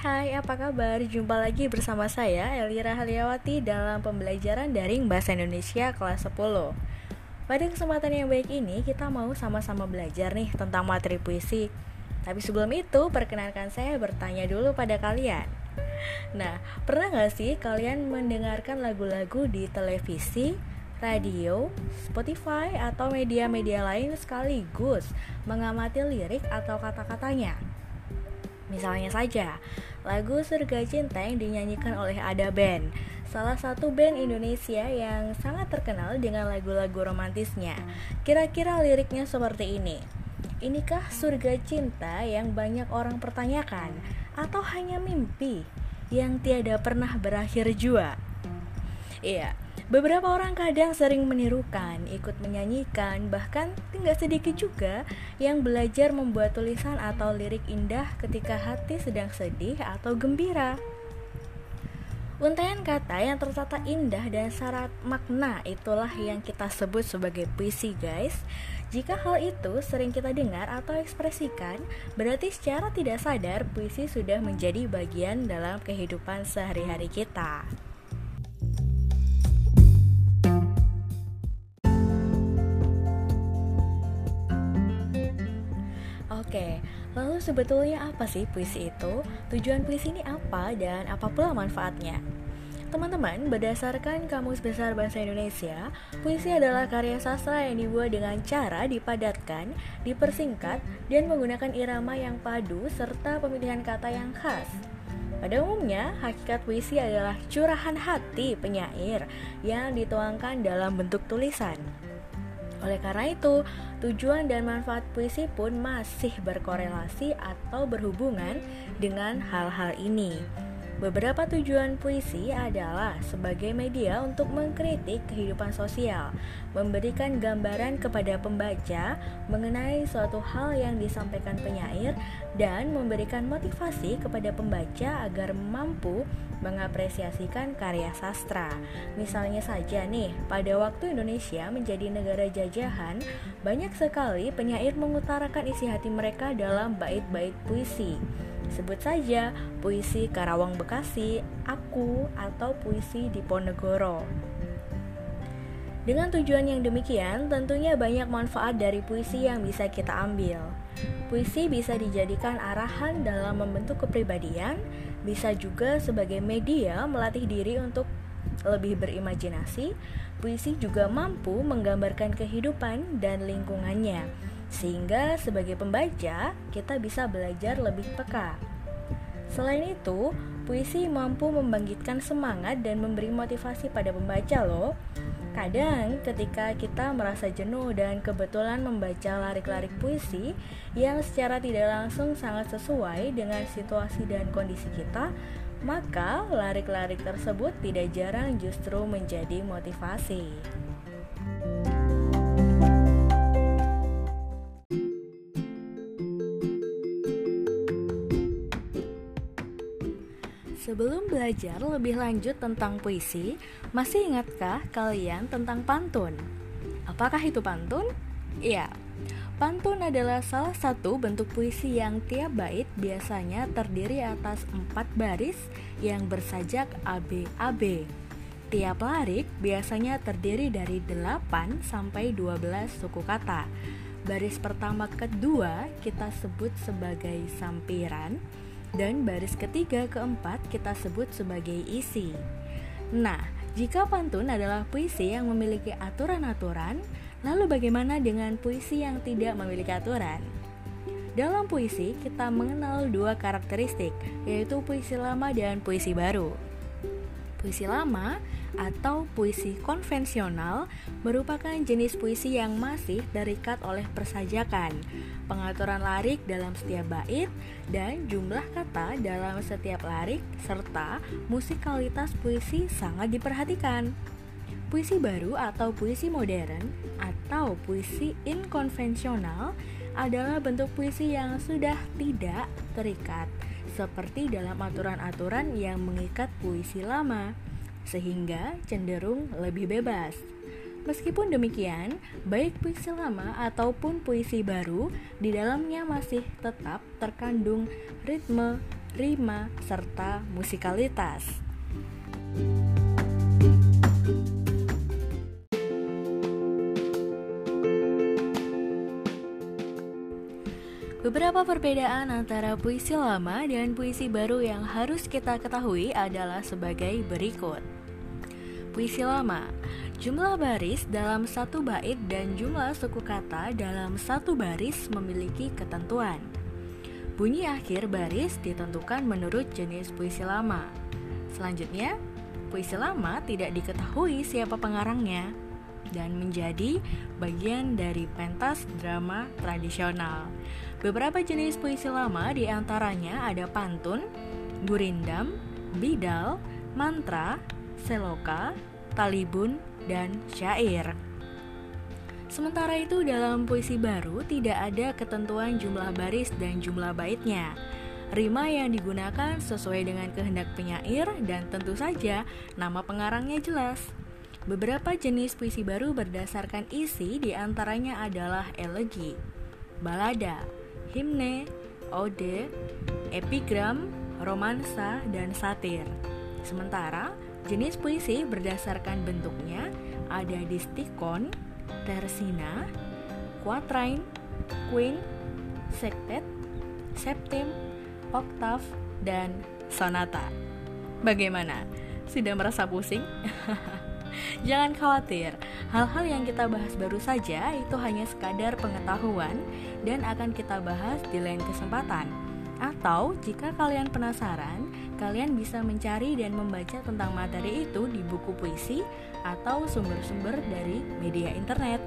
hai, apa kabar? Jumpa lagi bersama saya, Elira Haliawati dalam pembelajaran daring Bahasa Indonesia kelas 10 Pada kesempatan yang baik ini, kita mau sama-sama belajar nih tentang materi puisi Tapi sebelum itu, perkenalkan saya bertanya dulu pada kalian Nah, pernah gak sih kalian mendengarkan lagu-lagu di televisi, radio, Spotify, atau media-media lain sekaligus mengamati lirik atau kata-katanya? Misalnya saja, lagu Surga Cinta yang dinyanyikan oleh Ada Band, salah satu band Indonesia yang sangat terkenal dengan lagu-lagu romantisnya. Kira-kira liriknya seperti ini. Inikah surga cinta yang banyak orang pertanyakan atau hanya mimpi yang tiada pernah berakhir jua? Iya, Beberapa orang kadang sering menirukan, ikut menyanyikan, bahkan tinggal sedikit juga yang belajar membuat tulisan atau lirik indah ketika hati sedang sedih atau gembira. Untaian kata yang tertata indah dan syarat makna itulah yang kita sebut sebagai puisi guys Jika hal itu sering kita dengar atau ekspresikan Berarti secara tidak sadar puisi sudah menjadi bagian dalam kehidupan sehari-hari kita Oke, lalu sebetulnya apa sih puisi itu? Tujuan puisi ini apa dan apa pula manfaatnya? Teman-teman, berdasarkan Kamus Besar Bahasa Indonesia, puisi adalah karya sastra yang dibuat dengan cara dipadatkan, dipersingkat, dan menggunakan irama yang padu serta pemilihan kata yang khas. Pada umumnya, hakikat puisi adalah curahan hati penyair yang dituangkan dalam bentuk tulisan. Oleh karena itu, tujuan dan manfaat puisi pun masih berkorelasi atau berhubungan dengan hal-hal ini. Beberapa tujuan puisi adalah sebagai media untuk mengkritik kehidupan sosial, memberikan gambaran kepada pembaca mengenai suatu hal yang disampaikan penyair, dan memberikan motivasi kepada pembaca agar mampu mengapresiasikan karya sastra. Misalnya saja nih, pada waktu Indonesia menjadi negara jajahan, banyak sekali penyair mengutarakan isi hati mereka dalam bait-bait puisi. Sebut saja puisi Karawang Bekasi, Aku, atau puisi Diponegoro. Dengan tujuan yang demikian, tentunya banyak manfaat dari puisi yang bisa kita ambil. Puisi bisa dijadikan arahan dalam membentuk kepribadian, bisa juga sebagai media melatih diri untuk lebih berimajinasi. Puisi juga mampu menggambarkan kehidupan dan lingkungannya sehingga sebagai pembaca kita bisa belajar lebih peka. Selain itu, puisi mampu membangkitkan semangat dan memberi motivasi pada pembaca loh. Kadang ketika kita merasa jenuh dan kebetulan membaca larik-larik puisi yang secara tidak langsung sangat sesuai dengan situasi dan kondisi kita, maka larik-larik tersebut tidak jarang justru menjadi motivasi. Sebelum belajar lebih lanjut tentang puisi, masih ingatkah kalian tentang pantun? Apakah itu pantun? Iya, pantun adalah salah satu bentuk puisi yang tiap bait biasanya terdiri atas empat baris yang bersajak ABAB. Tiap larik biasanya terdiri dari 8 sampai 12 suku kata. Baris pertama kedua kita sebut sebagai sampiran, dan baris ketiga keempat kita sebut sebagai isi. Nah, jika pantun adalah puisi yang memiliki aturan-aturan, lalu bagaimana dengan puisi yang tidak memiliki aturan? Dalam puisi, kita mengenal dua karakteristik, yaitu puisi lama dan puisi baru. Puisi lama atau puisi konvensional merupakan jenis puisi yang masih terikat oleh persajakan, pengaturan larik dalam setiap bait, dan jumlah kata dalam setiap larik, serta musikalitas puisi sangat diperhatikan. Puisi baru atau puisi modern atau puisi inkonvensional adalah bentuk puisi yang sudah tidak terikat seperti dalam aturan-aturan yang mengikat puisi lama sehingga cenderung lebih bebas. Meskipun demikian, baik puisi lama ataupun puisi baru, di dalamnya masih tetap terkandung ritme, rima, serta musikalitas. Beberapa perbedaan antara puisi lama dan puisi baru yang harus kita ketahui adalah sebagai berikut. Puisi lama, jumlah baris dalam satu bait dan jumlah suku kata dalam satu baris memiliki ketentuan. Bunyi akhir baris ditentukan menurut jenis puisi lama. Selanjutnya, puisi lama tidak diketahui siapa pengarangnya dan menjadi bagian dari pentas drama tradisional. Beberapa jenis puisi lama di antaranya ada pantun, gurindam, bidal, mantra, seloka, talibun, dan syair. Sementara itu dalam puisi baru tidak ada ketentuan jumlah baris dan jumlah baitnya. Rima yang digunakan sesuai dengan kehendak penyair dan tentu saja nama pengarangnya jelas. Beberapa jenis puisi baru berdasarkan isi di antaranya adalah elegi, balada, himne, ode, epigram, romansa, dan satir. Sementara jenis puisi berdasarkan bentuknya ada distikon, tersina, quatrain, queen, sektet, septim, oktav, dan sonata. Bagaimana? Sudah merasa pusing? Jangan khawatir, hal-hal yang kita bahas baru saja itu hanya sekadar pengetahuan dan akan kita bahas di lain kesempatan. Atau jika kalian penasaran, kalian bisa mencari dan membaca tentang materi itu di buku puisi atau sumber-sumber dari media internet.